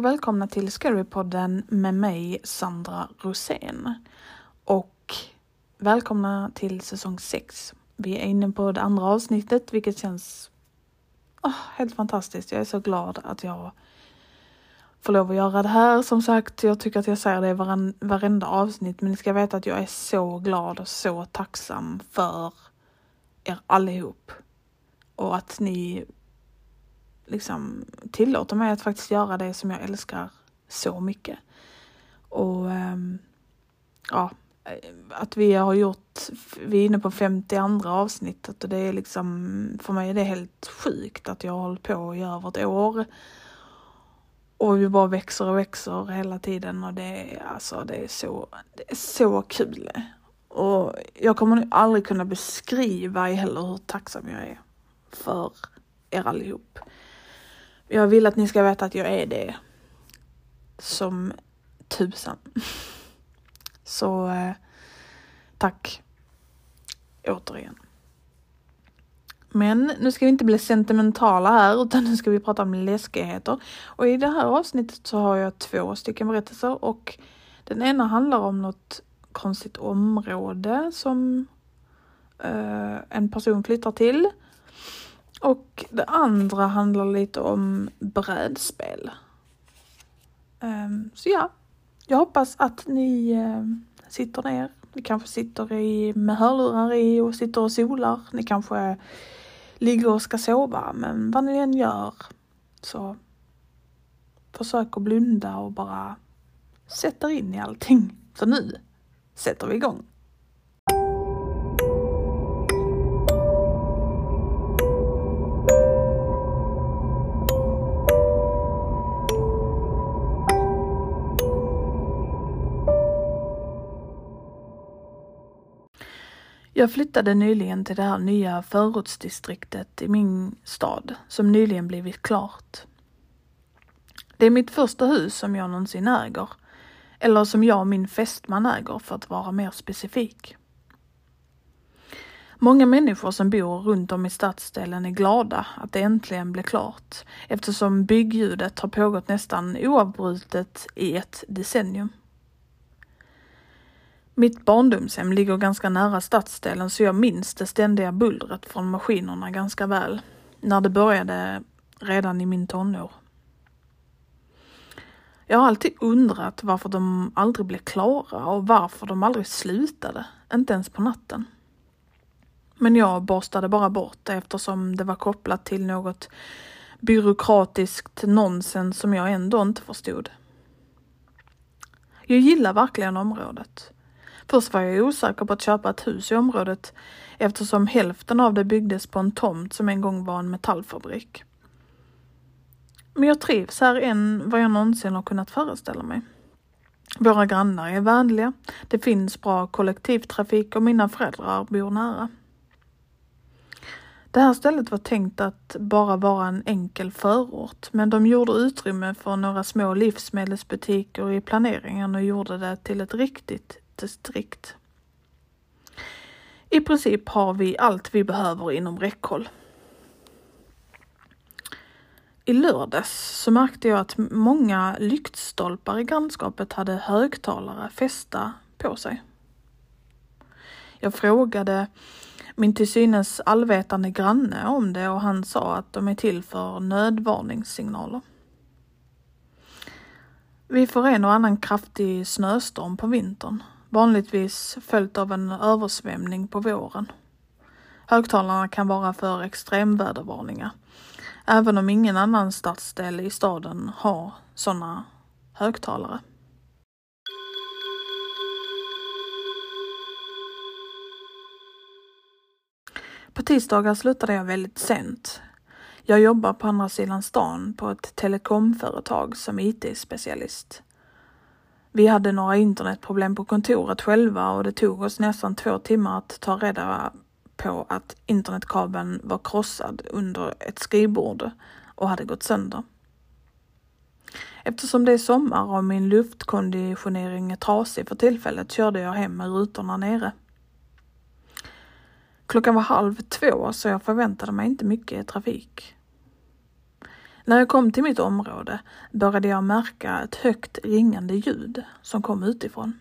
Och välkomna till Scarypodden med mig Sandra Rosén. Och välkomna till säsong 6. Vi är inne på det andra avsnittet vilket känns oh, helt fantastiskt. Jag är så glad att jag får lov att göra det här. Som sagt, jag tycker att jag säger det i varenda avsnitt men ni ska veta att jag är så glad och så tacksam för er allihop. Och att ni liksom tillåter mig att faktiskt göra det som jag älskar så mycket. Och ehm, ja, eh, att vi har gjort, vi är inne på 52 avsnittet och det är liksom, för mig är det helt sjukt att jag har hållit på i över ett år. Och vi bara växer och växer hela tiden och det är alltså, det är så, det är så kul. Och jag kommer nog aldrig kunna beskriva heller hur tacksam jag är för er allihop. Jag vill att ni ska veta att jag är det som tusan. Så eh, tack återigen. Men nu ska vi inte bli sentimentala här utan nu ska vi prata om läskigheter. Och i det här avsnittet så har jag två stycken berättelser och den ena handlar om något konstigt område som eh, en person flyttar till. Och det andra handlar lite om brädspel. Um, så ja, jag hoppas att ni ehm, sitter ner. Ni kanske sitter i, med hörlurar i och sitter och solar. Ni kanske ligger och ska sova. Men vad ni än gör så försök att blunda och bara sätta in i allting. Så nu sätter vi igång. Jag flyttade nyligen till det här nya förortsdistriktet i min stad som nyligen blivit klart. Det är mitt första hus som jag någonsin äger. Eller som jag och min fästman äger för att vara mer specifik. Många människor som bor runt om i stadsdelen är glada att det äntligen blev klart eftersom byggljudet har pågått nästan oavbrutet i ett decennium. Mitt barndomshem ligger ganska nära stadsdelen så jag minns det ständiga bullret från maskinerna ganska väl. När det började redan i min tonår. Jag har alltid undrat varför de aldrig blev klara och varför de aldrig slutade, inte ens på natten. Men jag borstade bara bort det eftersom det var kopplat till något byråkratiskt nonsens som jag ändå inte förstod. Jag gillar verkligen området. Först var jag osäker på att köpa ett hus i området eftersom hälften av det byggdes på en tomt som en gång var en metallfabrik. Men jag trivs här än vad jag någonsin har kunnat föreställa mig. Våra grannar är vänliga, det finns bra kollektivtrafik och mina föräldrar bor nära. Det här stället var tänkt att bara vara en enkel förort, men de gjorde utrymme för några små livsmedelsbutiker i planeringen och gjorde det till ett riktigt distrikt. I princip har vi allt vi behöver inom räckhåll. I lördags så märkte jag att många lyktstolpar i grannskapet hade högtalare fästa på sig. Jag frågade min till synes allvetande granne om det och han sa att de är till för nödvarningssignaler. Vi får en och annan kraftig snöstorm på vintern vanligtvis följt av en översvämning på våren. Högtalarna kan vara för extremvädervarningar, även om ingen annan stadsdel i staden har sådana högtalare. På tisdagar slutade jag väldigt sent. Jag jobbar på andra sidan stan på ett telekomföretag som IT-specialist. Vi hade några internetproblem på kontoret själva och det tog oss nästan två timmar att ta reda på att internetkabeln var krossad under ett skrivbord och hade gått sönder. Eftersom det är sommar och min luftkonditionering är trasig för tillfället körde jag hem med rutorna nere. Klockan var halv två så jag förväntade mig inte mycket trafik. När jag kom till mitt område började jag märka ett högt ringande ljud som kom utifrån.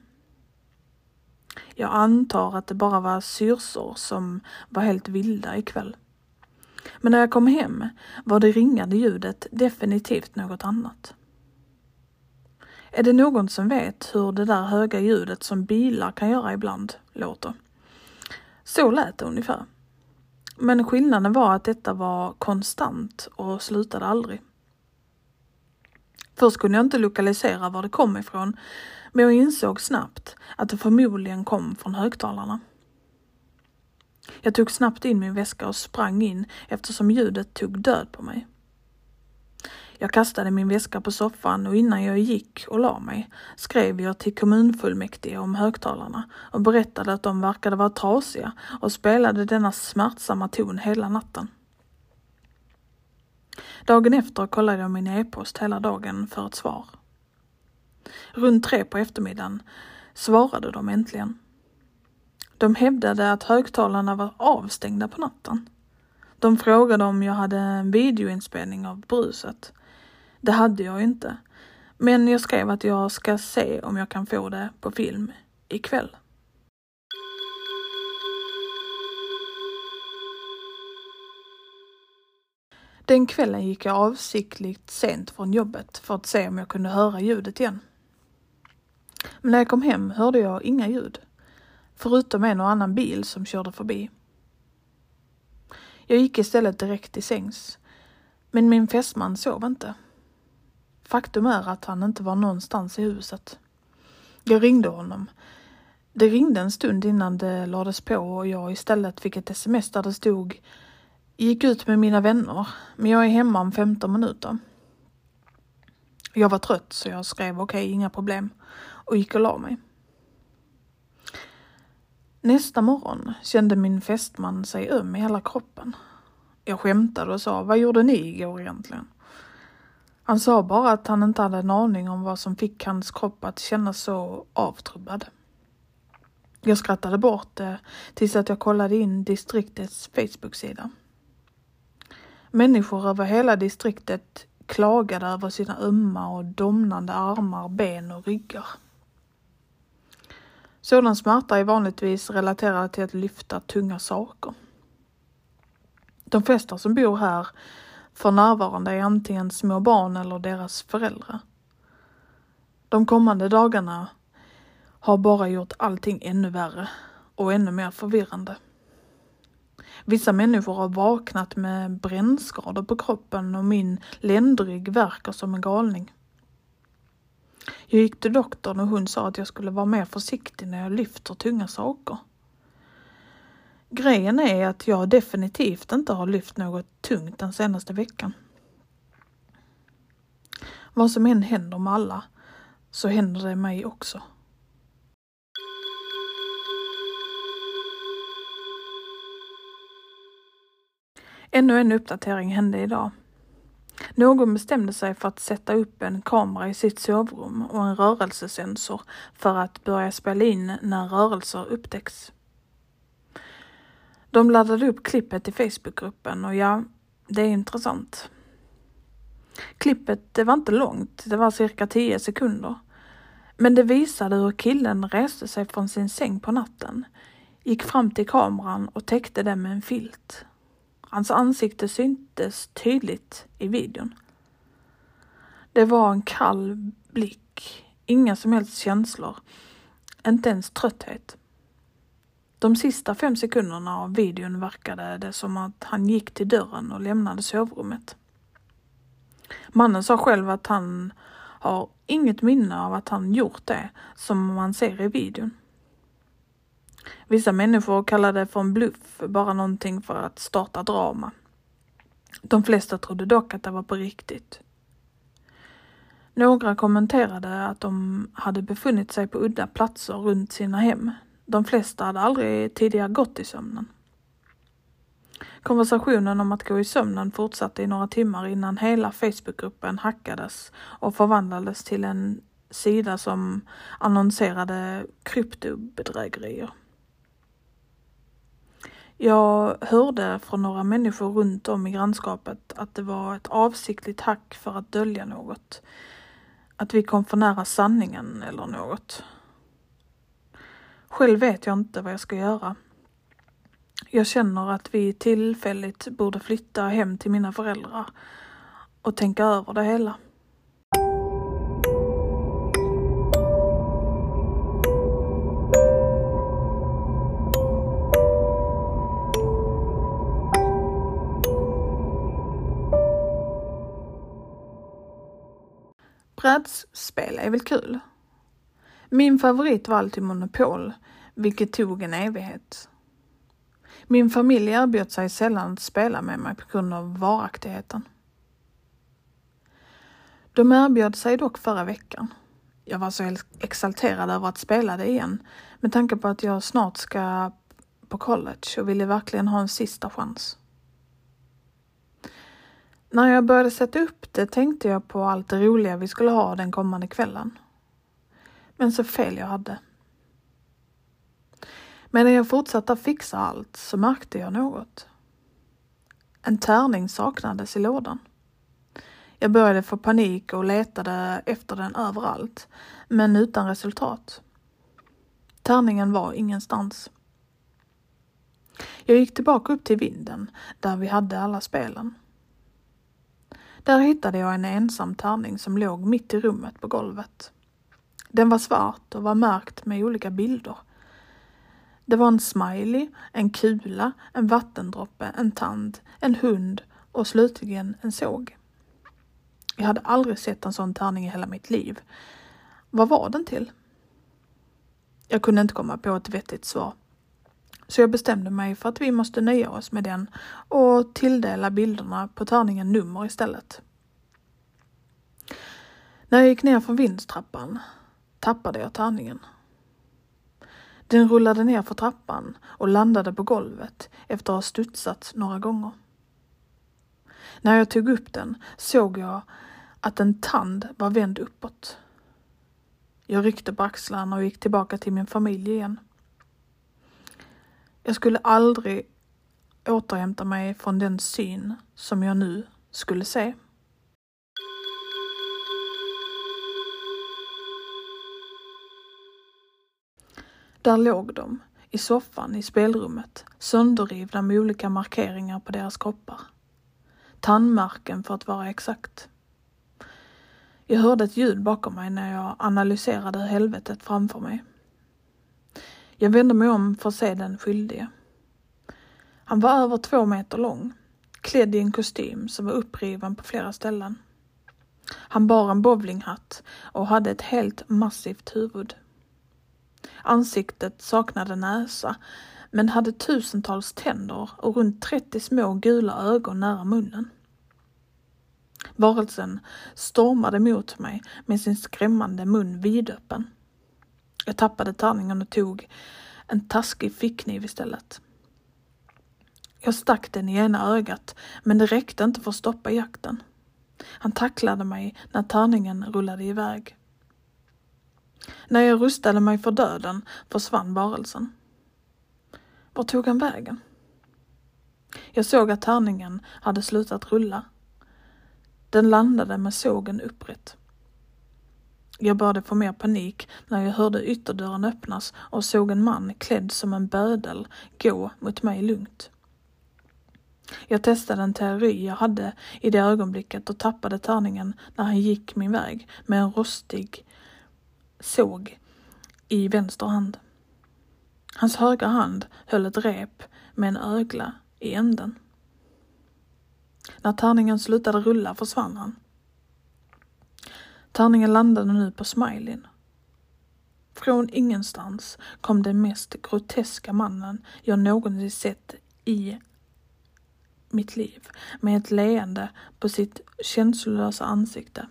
Jag antar att det bara var syrsor som var helt vilda ikväll. Men när jag kom hem var det ringande ljudet definitivt något annat. Är det någon som vet hur det där höga ljudet som bilar kan göra ibland låter? Så lät det ungefär. Men skillnaden var att detta var konstant och slutade aldrig. Först kunde jag inte lokalisera var det kom ifrån, men jag insåg snabbt att det förmodligen kom från högtalarna. Jag tog snabbt in min väska och sprang in eftersom ljudet tog död på mig. Jag kastade min väska på soffan och innan jag gick och la mig skrev jag till kommunfullmäktige om högtalarna och berättade att de verkade vara trasiga och spelade denna smärtsamma ton hela natten. Dagen efter kollade jag min e-post hela dagen för ett svar. Runt tre på eftermiddagen svarade de äntligen. De hävdade att högtalarna var avstängda på natten. De frågade om jag hade en videoinspelning av bruset. Det hade jag inte. Men jag skrev att jag ska se om jag kan få det på film ikväll. Den kvällen gick jag avsiktligt sent från jobbet för att se om jag kunde höra ljudet igen. Men när jag kom hem hörde jag inga ljud, förutom en och annan bil som körde förbi. Jag gick istället direkt till sängs, men min fästman sov inte. Faktum är att han inte var någonstans i huset. Jag ringde honom. Det ringde en stund innan det lades på och jag istället fick ett sms där det stod Gick ut med mina vänner, men jag är hemma om 15 minuter. Jag var trött så jag skrev okej, okay, inga problem och gick och la mig. Nästa morgon kände min fästman sig öm i hela kroppen. Jag skämtade och sa, vad gjorde ni igår egentligen? Han sa bara att han inte hade en aning om vad som fick hans kropp att kännas så avtrubbad. Jag skrattade bort det tills att jag kollade in distriktets Facebook-sida. Människor över hela distriktet klagade över sina ömma och domnande armar, ben och ryggar. Sådan smärta är vanligtvis relaterad till att lyfta tunga saker. De flesta som bor här för närvarande är antingen små barn eller deras föräldrar. De kommande dagarna har bara gjort allting ännu värre och ännu mer förvirrande. Vissa människor har vaknat med brännskador på kroppen och min ländrygg verkar som en galning. Jag gick till doktorn och hon sa att jag skulle vara mer försiktig när jag lyfter tunga saker. Grejen är att jag definitivt inte har lyft något tungt den senaste veckan. Vad som än händer med alla så händer det mig också. Ännu en uppdatering hände idag. Någon bestämde sig för att sätta upp en kamera i sitt sovrum och en rörelsesensor för att börja spela in när rörelser upptäcks. De laddade upp klippet i Facebookgruppen och ja, det är intressant. Klippet det var inte långt, det var cirka 10 sekunder. Men det visade hur killen reste sig från sin säng på natten, gick fram till kameran och täckte den med en filt. Hans ansikte syntes tydligt i videon. Det var en kall blick, inga som helst känslor, inte ens trötthet. De sista fem sekunderna av videon verkade det som att han gick till dörren och lämnade sovrummet. Mannen sa själv att han har inget minne av att han gjort det som man ser i videon. Vissa människor kallar det för en bluff, bara någonting för att starta drama. De flesta trodde dock att det var på riktigt. Några kommenterade att de hade befunnit sig på udda platser runt sina hem. De flesta hade aldrig tidigare gått i sömnen. Konversationen om att gå i sömnen fortsatte i några timmar innan hela Facebookgruppen hackades och förvandlades till en sida som annonserade kryptobedrägerier. Jag hörde från några människor runt om i grannskapet att det var ett avsiktligt hack för att dölja något. Att vi kom för nära sanningen eller något. Själv vet jag inte vad jag ska göra. Jag känner att vi tillfälligt borde flytta hem till mina föräldrar och tänka över det hela. Brädspel är väl kul? Min favorit var alltid Monopol, vilket tog en evighet. Min familj erbjöd sig sällan att spela med mig på grund av varaktigheten. De erbjöd sig dock förra veckan. Jag var så exalterad över att spela det igen med tanke på att jag snart ska på college och ville verkligen ha en sista chans. När jag började sätta upp det tänkte jag på allt det roliga vi skulle ha den kommande kvällen. Men så fel jag hade. Medan jag fortsatte fixa allt så märkte jag något. En tärning saknades i lådan. Jag började få panik och letade efter den överallt, men utan resultat. Tärningen var ingenstans. Jag gick tillbaka upp till vinden, där vi hade alla spelen. Där hittade jag en ensam tärning som låg mitt i rummet på golvet. Den var svart och var märkt med olika bilder. Det var en smiley, en kula, en vattendroppe, en tand, en hund och slutligen en såg. Jag hade aldrig sett en sån tärning i hela mitt liv. Vad var den till? Jag kunde inte komma på ett vettigt svar. Så jag bestämde mig för att vi måste nöja oss med den och tilldela bilderna på tärningen nummer istället. När jag gick ner för vindstrappan tappade jag tärningen. Den rullade ner för trappan och landade på golvet efter att ha studsat några gånger. När jag tog upp den såg jag att en tand var vänd uppåt. Jag ryckte på axlarna och gick tillbaka till min familj igen. Jag skulle aldrig återhämta mig från den syn som jag nu skulle se. Där låg de, i soffan i spelrummet, sönderrivna med olika markeringar på deras kroppar. Tandmärken för att vara exakt. Jag hörde ett ljud bakom mig när jag analyserade helvetet framför mig. Jag vände mig om för att se den skyldige. Han var över två meter lång, klädd i en kostym som var uppriven på flera ställen. Han bar en bowlinghatt och hade ett helt massivt huvud. Ansiktet saknade näsa, men hade tusentals tänder och runt 30 små gula ögon nära munnen. Varelsen stormade mot mig med sin skrämmande mun vidöppen. Jag tappade tärningen och tog en taskig fickkniv istället. Jag stack den i ena ögat, men det räckte inte för att stoppa jakten. Han tacklade mig när tärningen rullade iväg. När jag rustade mig för döden försvann varelsen. Var tog han vägen? Jag såg att tärningen hade slutat rulla. Den landade med sågen upprätt. Jag började få mer panik när jag hörde ytterdörren öppnas och såg en man klädd som en bödel gå mot mig lugnt. Jag testade en teori jag hade i det ögonblicket och tappade tärningen när han gick min väg med en rostig såg i vänster hand. Hans högra hand höll ett rep med en ögla i änden. När tärningen slutade rulla försvann han. Tärningen landade nu på smileyn. Från ingenstans kom den mest groteska mannen jag någonsin sett i mitt liv med ett leende på sitt känslolösa ansikte.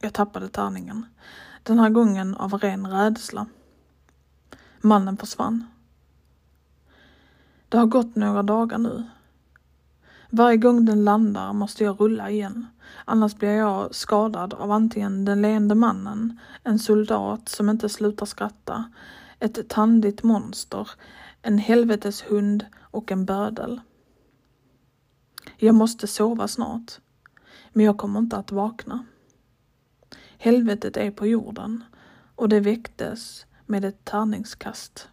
Jag tappade tärningen. Den här gången av ren rädsla. Mannen försvann. Det har gått några dagar nu. Varje gång den landar måste jag rulla igen. Annars blir jag skadad av antingen den leende mannen, en soldat som inte slutar skratta, ett tandigt monster en helveteshund och en bödel. Jag måste sova snart, men jag kommer inte att vakna. Helvetet är på jorden och det väcktes med ett tärningskast.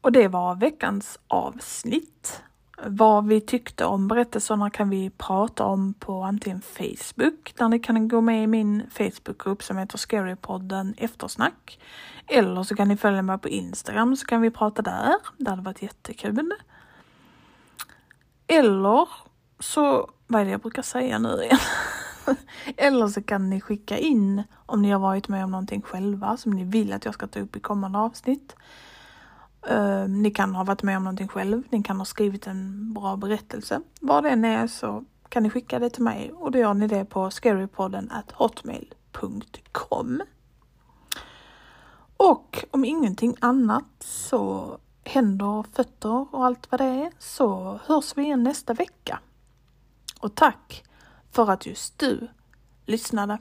Och det var veckans avsnitt. Vad vi tyckte om berättelserna kan vi prata om på antingen Facebook, där ni kan gå med i min Facebookgrupp som heter Scarypodden Eftersnack. Eller så kan ni följa mig på Instagram så kan vi prata där. Det hade varit jättekul. Eller så, vad är det jag brukar säga nu igen? Eller så kan ni skicka in om ni har varit med om någonting själva som ni vill att jag ska ta upp i kommande avsnitt. Uh, ni kan ha varit med om någonting själv, ni kan ha skrivit en bra berättelse. Vad det än är så kan ni skicka det till mig och då gör ni det på scarypodden hotmail.com. Och om ingenting annat så händer, fötter och allt vad det är så hörs vi igen nästa vecka. Och tack för att just du lyssnade.